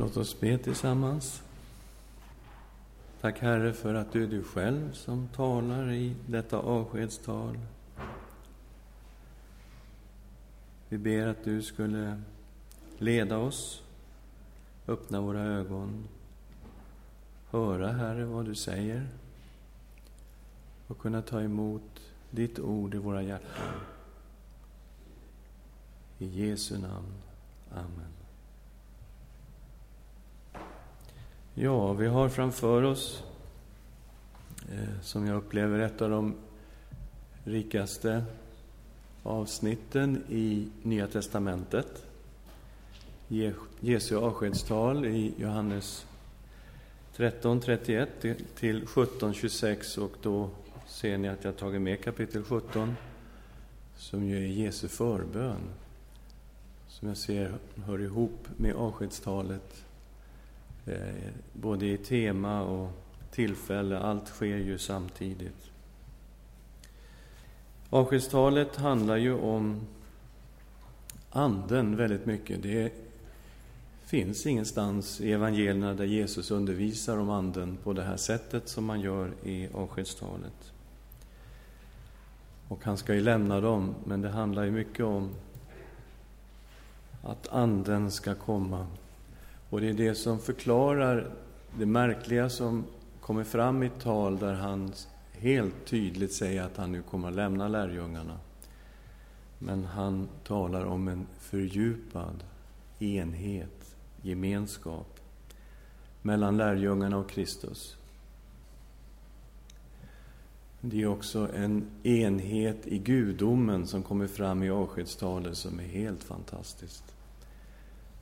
Låt oss be tillsammans. Tack Herre för att du är du själv som talar i detta avskedstal. Vi ber att du skulle leda oss, öppna våra ögon, höra, Herre, vad du säger och kunna ta emot ditt ord i våra hjärtan. I Jesu namn. Amen. Ja, vi har framför oss, eh, som jag upplever, ett av de rikaste avsnitten i Nya testamentet. Jesu avskedstal i Johannes 13, 31 till 17, 26 och då ser ni att jag tagit med kapitel 17 som ju är Jesu förbön som jag ser hör ihop med avskedstalet Eh, både i tema och tillfälle. Allt sker ju samtidigt. Avskedstalet handlar ju om Anden väldigt mycket. Det finns ingenstans i evangelierna där Jesus undervisar om Anden på det här sättet som man gör i avskedstalet. Och han ska ju lämna dem, men det handlar ju mycket om att Anden ska komma och det är det som förklarar det märkliga som kommer fram i ett tal där han helt tydligt säger att han nu kommer att lämna lärjungarna. Men han talar om en fördjupad enhet, gemenskap mellan lärjungarna och Kristus. Det är också en enhet i gudomen som kommer fram i avskedstalet som är helt fantastiskt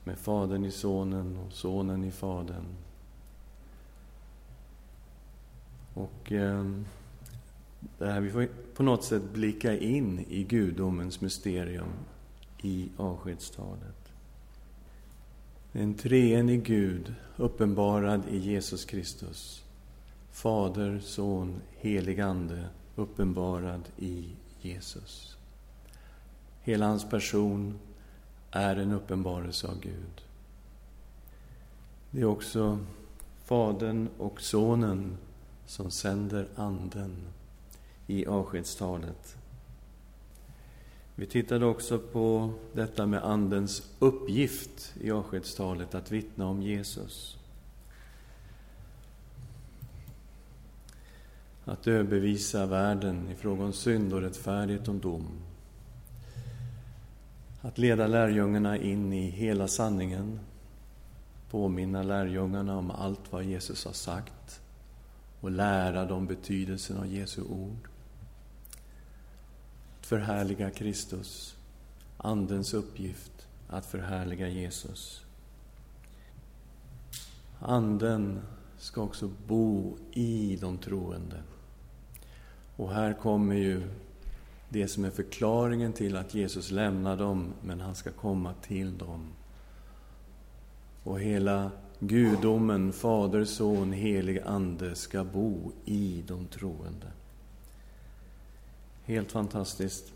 med Fadern i Sonen och Sonen i Fadern. Och eh, det här, vi får på något sätt blicka in i gudomens mysterium i avskedstalet. En treenig Gud uppenbarad i Jesus Kristus. Fader, Son, helig Ande uppenbarad i Jesus. Hela hans person är en uppenbarelse av Gud. Det är också Fadern och Sonen som sänder Anden i avskedstalet. Vi tittade också på detta med Andens uppgift i avskedstalet, att vittna om Jesus. Att överbevisa världen i fråga om synd och rättfärdighet och dom. Att leda lärjungarna in i hela sanningen, påminna lärjungarna om allt vad Jesus har sagt och lära dem betydelsen av Jesu ord. Att förhärliga Kristus, Andens uppgift att förhärliga Jesus. Anden ska också bo i de troende. Och här kommer ju det som är förklaringen till att Jesus lämnar dem, men han ska komma till dem. Och hela gudomen, Fader, Son, helig Ande ska bo i de troende. Helt fantastiskt.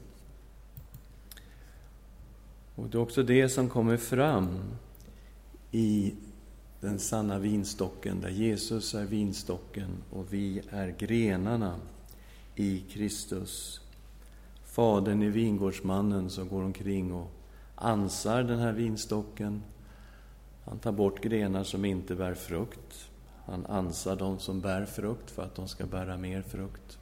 Och det är också det som kommer fram i den sanna vinstocken, där Jesus är vinstocken och vi är grenarna i Kristus. Fadern är vingårdsmannen som går omkring och ansar den här vinstocken. Han tar bort grenar som inte bär frukt. Han ansar de som bär frukt för att de ska bära mer frukt.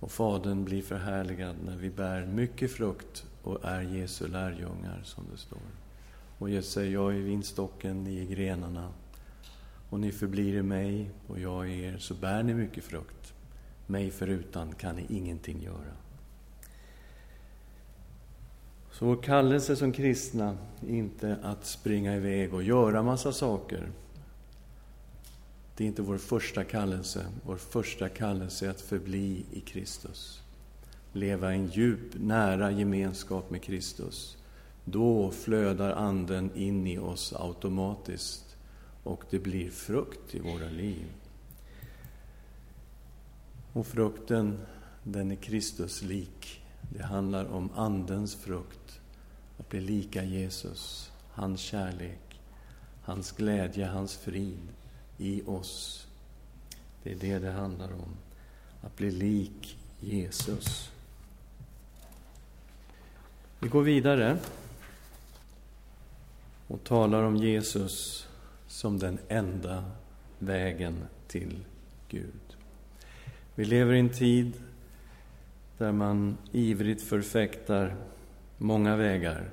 Och Fadern blir förhärligad när vi bär mycket frukt och är Jesu lärjungar, som det står. Och Jesus säger, jag är vinstocken, ni är grenarna. Och ni förblir i mig och jag i er, så bär ni mycket frukt. Mig förutan kan ni ingenting göra. Så vår kallelse som kristna är inte att springa iväg och göra massa saker. Det är inte vår första kallelse. Vår första kallelse är att förbli i Kristus. Leva i en djup, nära gemenskap med Kristus. Då flödar Anden in i oss automatiskt och det blir frukt i våra liv. Och frukten, den är Kristus lik. Det handlar om Andens frukt, att bli lika Jesus, hans kärlek, hans glädje, hans frid i oss. Det är det det handlar om, att bli lik Jesus. Vi går vidare och talar om Jesus som den enda vägen till Gud. Vi lever i en tid där man ivrigt förfäktar många vägar.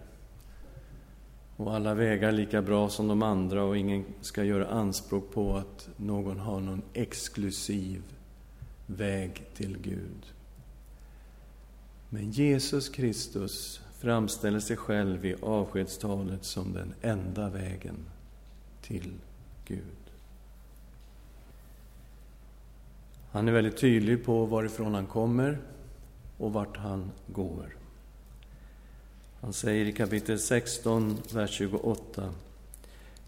Och alla vägar lika bra som de andra och ingen ska göra anspråk på att någon har någon exklusiv väg till Gud. Men Jesus Kristus framställer sig själv i avskedstalet som den enda vägen till Gud. Han är väldigt tydlig på varifrån han kommer och vart han går. Han säger i kapitel 16, vers 28.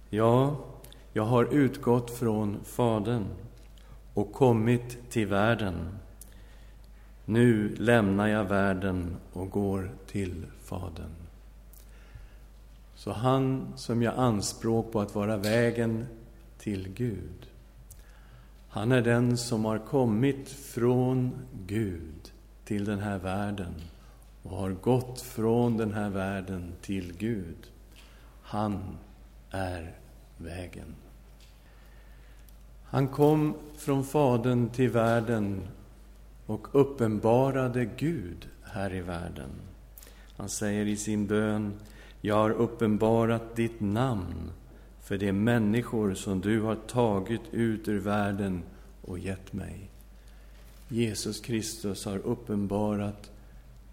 Ja, jag har utgått från Fadern och kommit till världen. Nu lämnar jag världen och går till Fadern. Så han som gör anspråk på att vara vägen till Gud, han är den som har kommit från Gud till den här världen och har gått från den här världen till Gud. Han är vägen. Han kom från Fadern till världen och uppenbarade Gud här i världen. Han säger i sin bön, jag har uppenbarat ditt namn för de människor som du har tagit ut ur världen och gett mig. Jesus Kristus har uppenbarat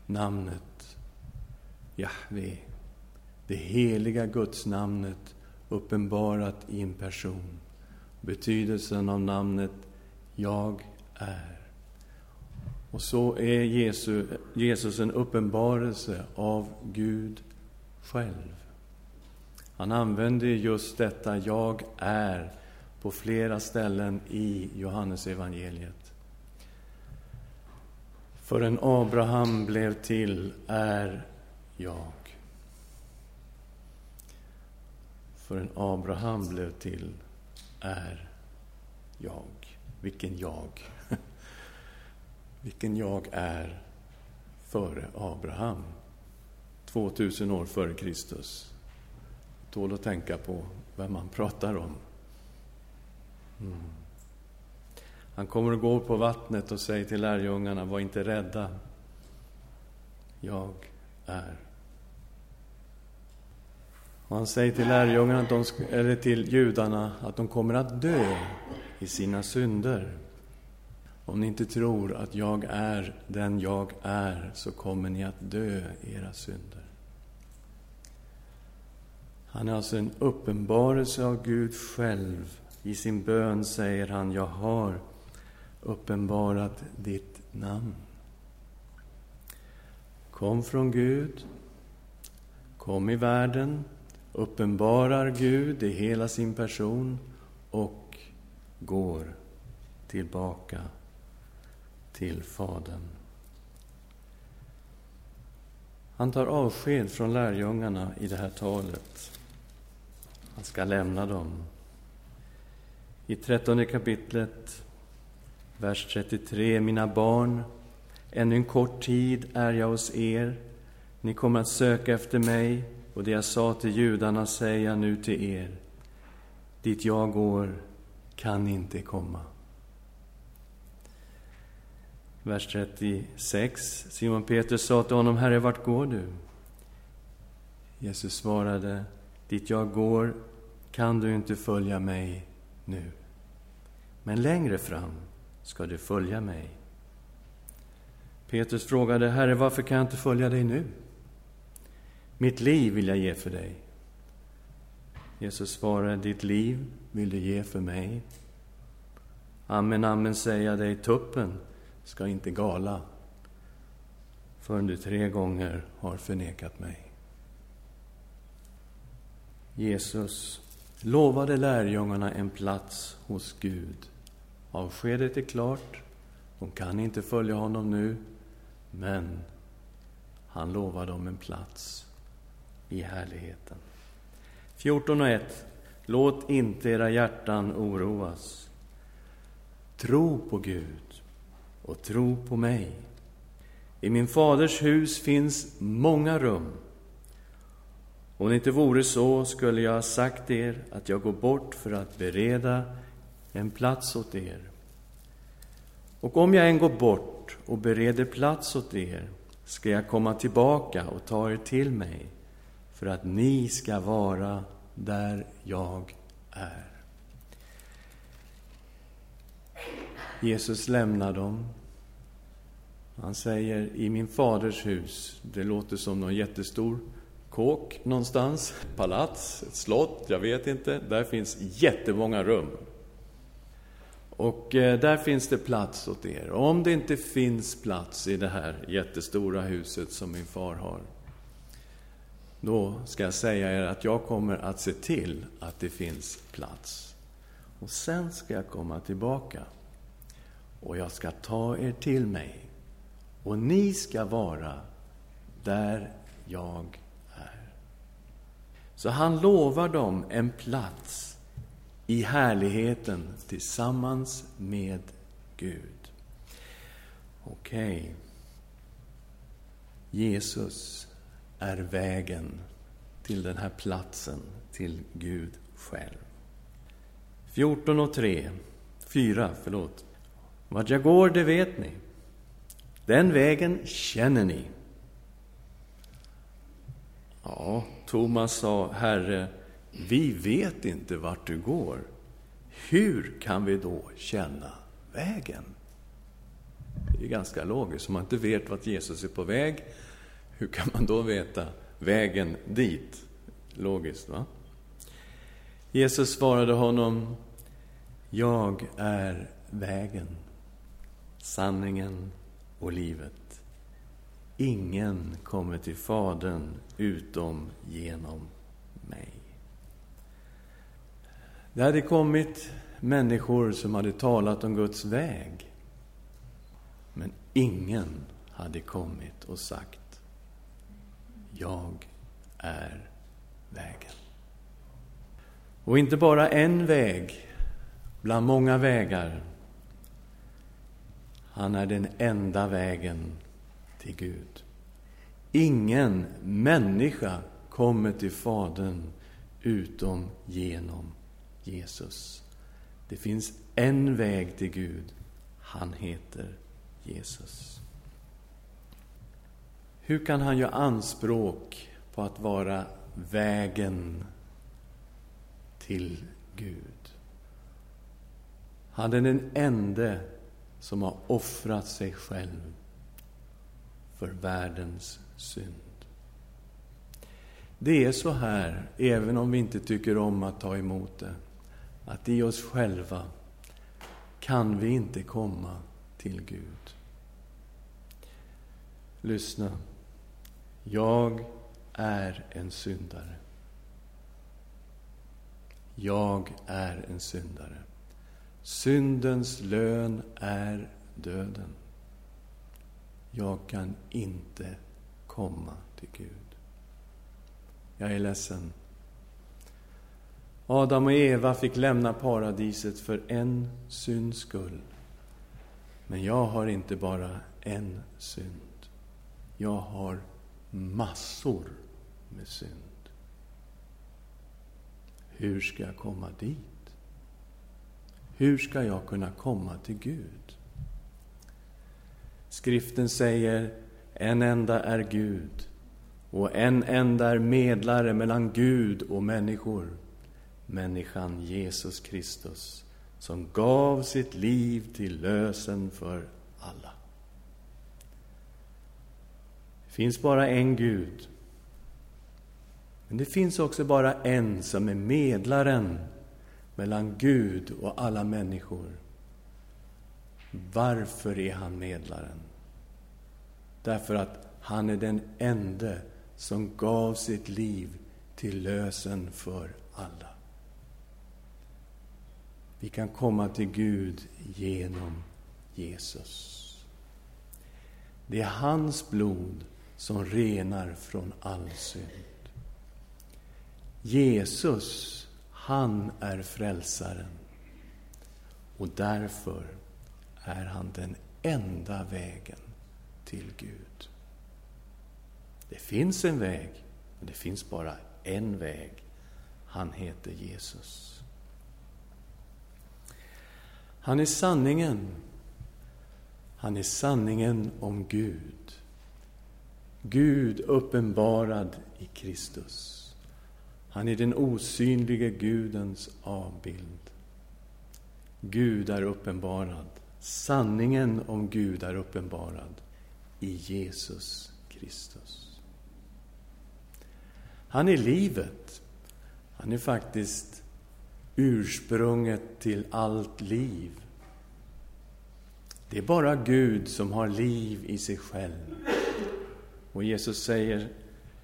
namnet Jahve, det heliga Gudsnamnet uppenbarat i en person. Betydelsen av namnet Jag är. Och så är Jesus, Jesus en uppenbarelse av Gud själv. Han använder just detta Jag är på flera ställen i Johannesevangeliet. Förrän Abraham blev till är jag. Förrän Abraham blev till är jag. Vilken jag? Vilken jag är före Abraham. 2000 år före Kristus. Tål att tänka på vem man pratar om. Mm. Han kommer att gå på vattnet och säger till lärjungarna, var inte rädda. Jag är. Och han säger till lärjungarna, att de, eller till judarna, att de kommer att dö i sina synder. Om ni inte tror att jag är den jag är, så kommer ni att dö i era synder. Han är alltså en uppenbarelse av Gud själv. I sin bön säger han, jag har uppenbarat ditt namn. Kom från Gud, kom i världen, uppenbarar Gud i hela sin person och går tillbaka till Fadern. Han tar avsked från lärjungarna i det här talet. Han ska lämna dem. I trettonde kapitlet Vers 33. Mina barn, ännu en kort tid är jag hos er. Ni kommer att söka efter mig, och det jag sa till judarna säger jag nu till er. Dit jag går kan inte komma. Vers 36. Simon Petrus sa till honom, Herre, vart går du? Jesus svarade, dit jag går kan du inte följa mig nu. Men längre fram ska du följa mig. Petrus frågade, Herre, varför kan jag inte följa dig nu? Mitt liv vill jag ge för dig. Jesus svarade, ditt liv vill du ge för mig. Amen, amen säger jag dig, tuppen ska inte gala förrän du tre gånger har förnekat mig. Jesus lovade lärjungarna en plats hos Gud Avskedet är klart. De kan inte följa honom nu, men han lovar dem en plats i härligheten. 14 och 1. Låt inte era hjärtan oroas. Tro på Gud och tro på mig. I min faders hus finns många rum. Om det inte vore så skulle jag ha sagt er att jag går bort för att bereda en plats åt er. Och om jag än går bort och bereder plats åt er ska jag komma tillbaka och ta er till mig för att ni ska vara där jag är. Jesus lämnar dem. Han säger i min faders hus. Det låter som någon jättestor kåk någonstans, palats, ett slott, jag vet inte. Där finns jättemånga rum. Och eh, där finns det plats åt er. Om det inte finns plats i det här jättestora huset som min far har, då ska jag säga er att jag kommer att se till att det finns plats. Och sen ska jag komma tillbaka och jag ska ta er till mig och ni ska vara där jag är. Så han lovar dem en plats i härligheten tillsammans med Gud. Okej. Okay. Jesus är vägen till den här platsen, till Gud själv. 14 och 3, 4, förlåt. Vart jag går, det vet ni. Den vägen känner ni. Ja, Thomas sa, Herre, vi vet inte vart du går. Hur kan vi då känna vägen? Det är ganska logiskt. Om man inte vet vart Jesus är på väg, hur kan man då veta vägen dit? Logiskt, va? Jesus svarade honom, Jag är vägen, sanningen och livet. Ingen kommer till Fadern utom genom mig. Det hade kommit människor som hade talat om Guds väg. Men ingen hade kommit och sagt Jag är vägen. Och inte bara en väg bland många vägar. Han är den enda vägen till Gud. Ingen människa kommer till Fadern utom genom Jesus. Det finns en väg till Gud. Han heter Jesus. Hur kan han göra anspråk på att vara vägen till Gud? Han är den ende som har offrat sig själv för världens synd. Det är så här, även om vi inte tycker om att ta emot det att i oss själva kan vi inte komma till Gud. Lyssna. Jag är en syndare. Jag är en syndare. Syndens lön är döden. Jag kan inte komma till Gud. Jag är ledsen. Adam och Eva fick lämna paradiset för en synds skull. Men jag har inte bara en synd. Jag har massor med synd. Hur ska jag komma dit? Hur ska jag kunna komma till Gud? Skriften säger, en enda är Gud och en enda är medlare mellan Gud och människor människan Jesus Kristus som gav sitt liv till lösen för alla. Det finns bara en Gud. Men det finns också bara en som är medlaren mellan Gud och alla människor. Varför är han medlaren? Därför att han är den ende som gav sitt liv till lösen för alla. Vi kan komma till Gud genom Jesus. Det är hans blod som renar från all synd. Jesus, Han är frälsaren. Och därför är han den enda vägen till Gud. Det finns en väg, men det finns bara en väg. Han heter Jesus. Han är sanningen. Han är sanningen om Gud. Gud uppenbarad i Kristus. Han är den osynlige Gudens avbild. Gud är uppenbarad. Sanningen om Gud är uppenbarad i Jesus Kristus. Han är livet. Han är faktiskt ursprunget till allt liv. Det är bara Gud som har liv i sig själv. Och Jesus säger,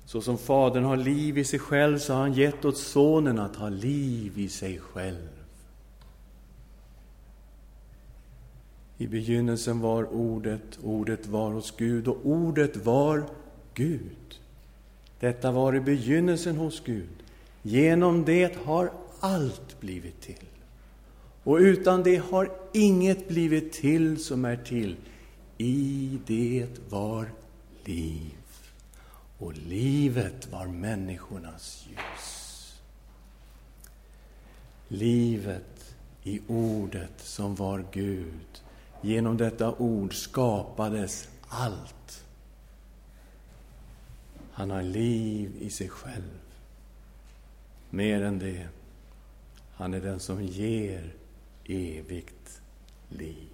så som Fadern har liv i sig själv, så har han gett åt Sonen att ha liv i sig själv. I begynnelsen var Ordet, Ordet var hos Gud och Ordet var Gud. Detta var i begynnelsen hos Gud. Genom det har allt blivit till. Och utan det har inget blivit till som är till. I det var liv. Och livet var människornas ljus. Livet i Ordet som var Gud. Genom detta ord skapades allt. Han har liv i sig själv. Mer än det, han är den som ger evigt liv.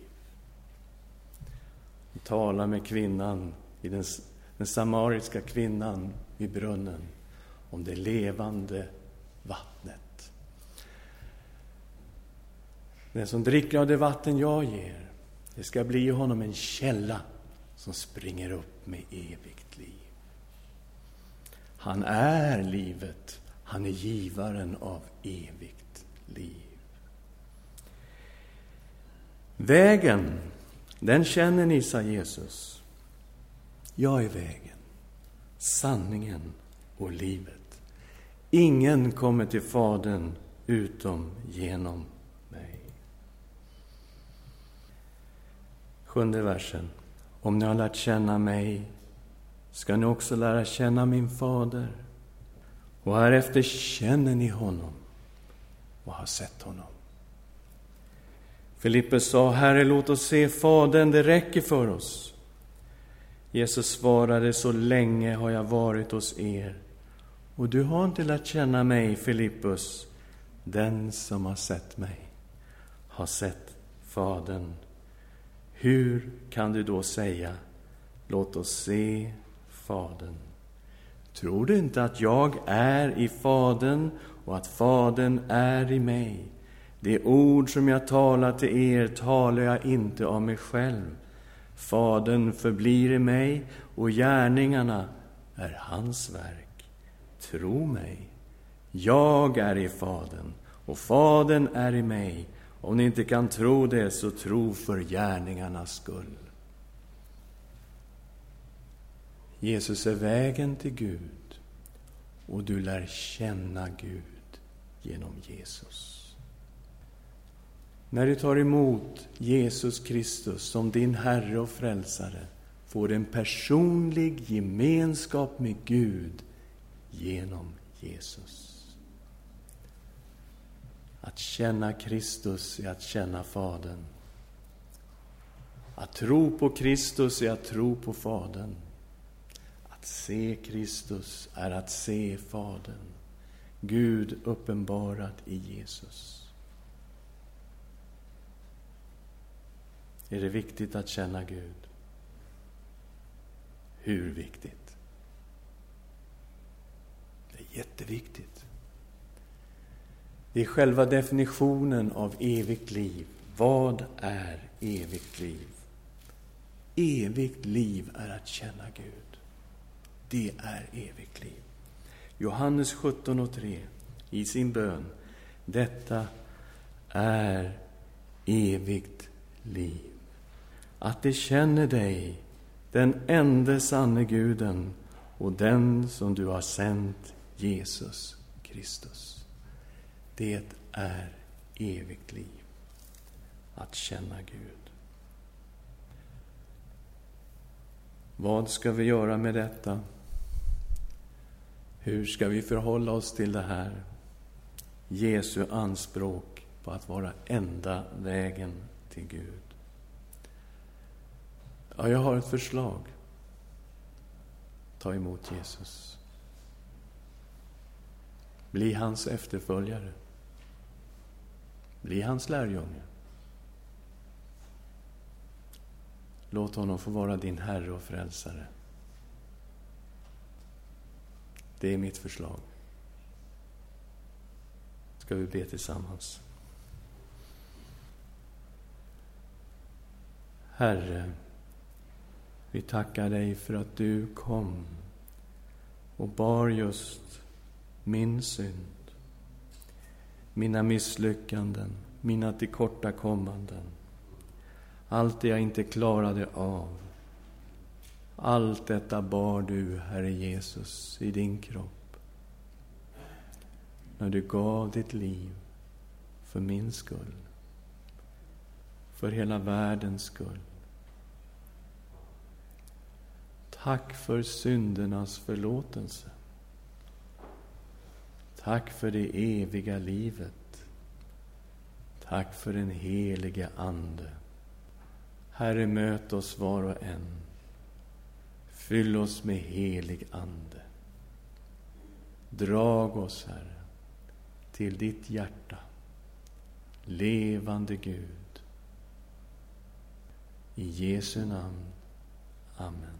Tala med kvinnan, i den, den samariska kvinnan vid brunnen, om det levande vattnet. Den som dricker av det vatten jag ger, det ska bli honom en källa som springer upp med evigt liv. Han är livet, han är givaren av evigt liv. Vägen, den känner ni, sa Jesus. Jag är vägen, sanningen och livet. Ingen kommer till Fadern utom genom mig. Sjunde versen. Om ni har lärt känna mig ska ni också lära känna min fader. Och härefter känner ni honom och har sett honom. Filippus sa, Herre, låt oss se Fadern, det räcker för oss. Jesus svarade, så länge har jag varit hos er och du har inte lärt känna mig, Filippus. Den som har sett mig har sett Fadern. Hur kan du då säga, låt oss se Fadern? Tror du inte att jag är i Fadern och att Fadern är i mig? Det ord som jag talar till er talar jag inte av mig själv. Fadern förblir i mig och gärningarna är hans verk. Tro mig, jag är i Fadern och Fadern är i mig. Om ni inte kan tro det, så tro för gärningarnas skull. Jesus är vägen till Gud och du lär känna Gud genom Jesus. När du tar emot Jesus Kristus som din Herre och Frälsare får du en personlig gemenskap med Gud genom Jesus. Att känna Kristus är att känna Fadern. Att tro på Kristus är att tro på Fadern. Att se Kristus är att se Fadern. Gud uppenbarat i Jesus. är det viktigt att känna Gud. Hur viktigt? Det är jätteviktigt. Det är själva definitionen av evigt liv. Vad är evigt liv? Evigt liv är att känna Gud. Det är evigt liv. Johannes 17 och 3 i sin bön. Detta är evigt liv att de känner dig, den enda sanne Guden och den som du har sänt, Jesus Kristus. Det är evigt liv, att känna Gud. Vad ska vi göra med detta? Hur ska vi förhålla oss till det här? Jesu anspråk på att vara enda vägen till Gud. Ja, jag har ett förslag. Ta emot Jesus. Bli hans efterföljare. Bli hans lärjunge. Låt honom få vara din Herre och Frälsare. Det är mitt förslag. Ska vi be tillsammans? Herre, vi tackar dig för att du kom och bar just min synd, mina misslyckanden, mina tillkortakommanden, allt det jag inte klarade av. Allt detta bar du, Herre Jesus, i din kropp när du gav ditt liv för min skull, för hela världens skull. Tack för syndernas förlåtelse. Tack för det eviga livet. Tack för den helige Ande. Herre, möt oss var och en. Fyll oss med helig Ande. Drag oss, Herre, till ditt hjärta. Levande Gud. I Jesu namn. Amen.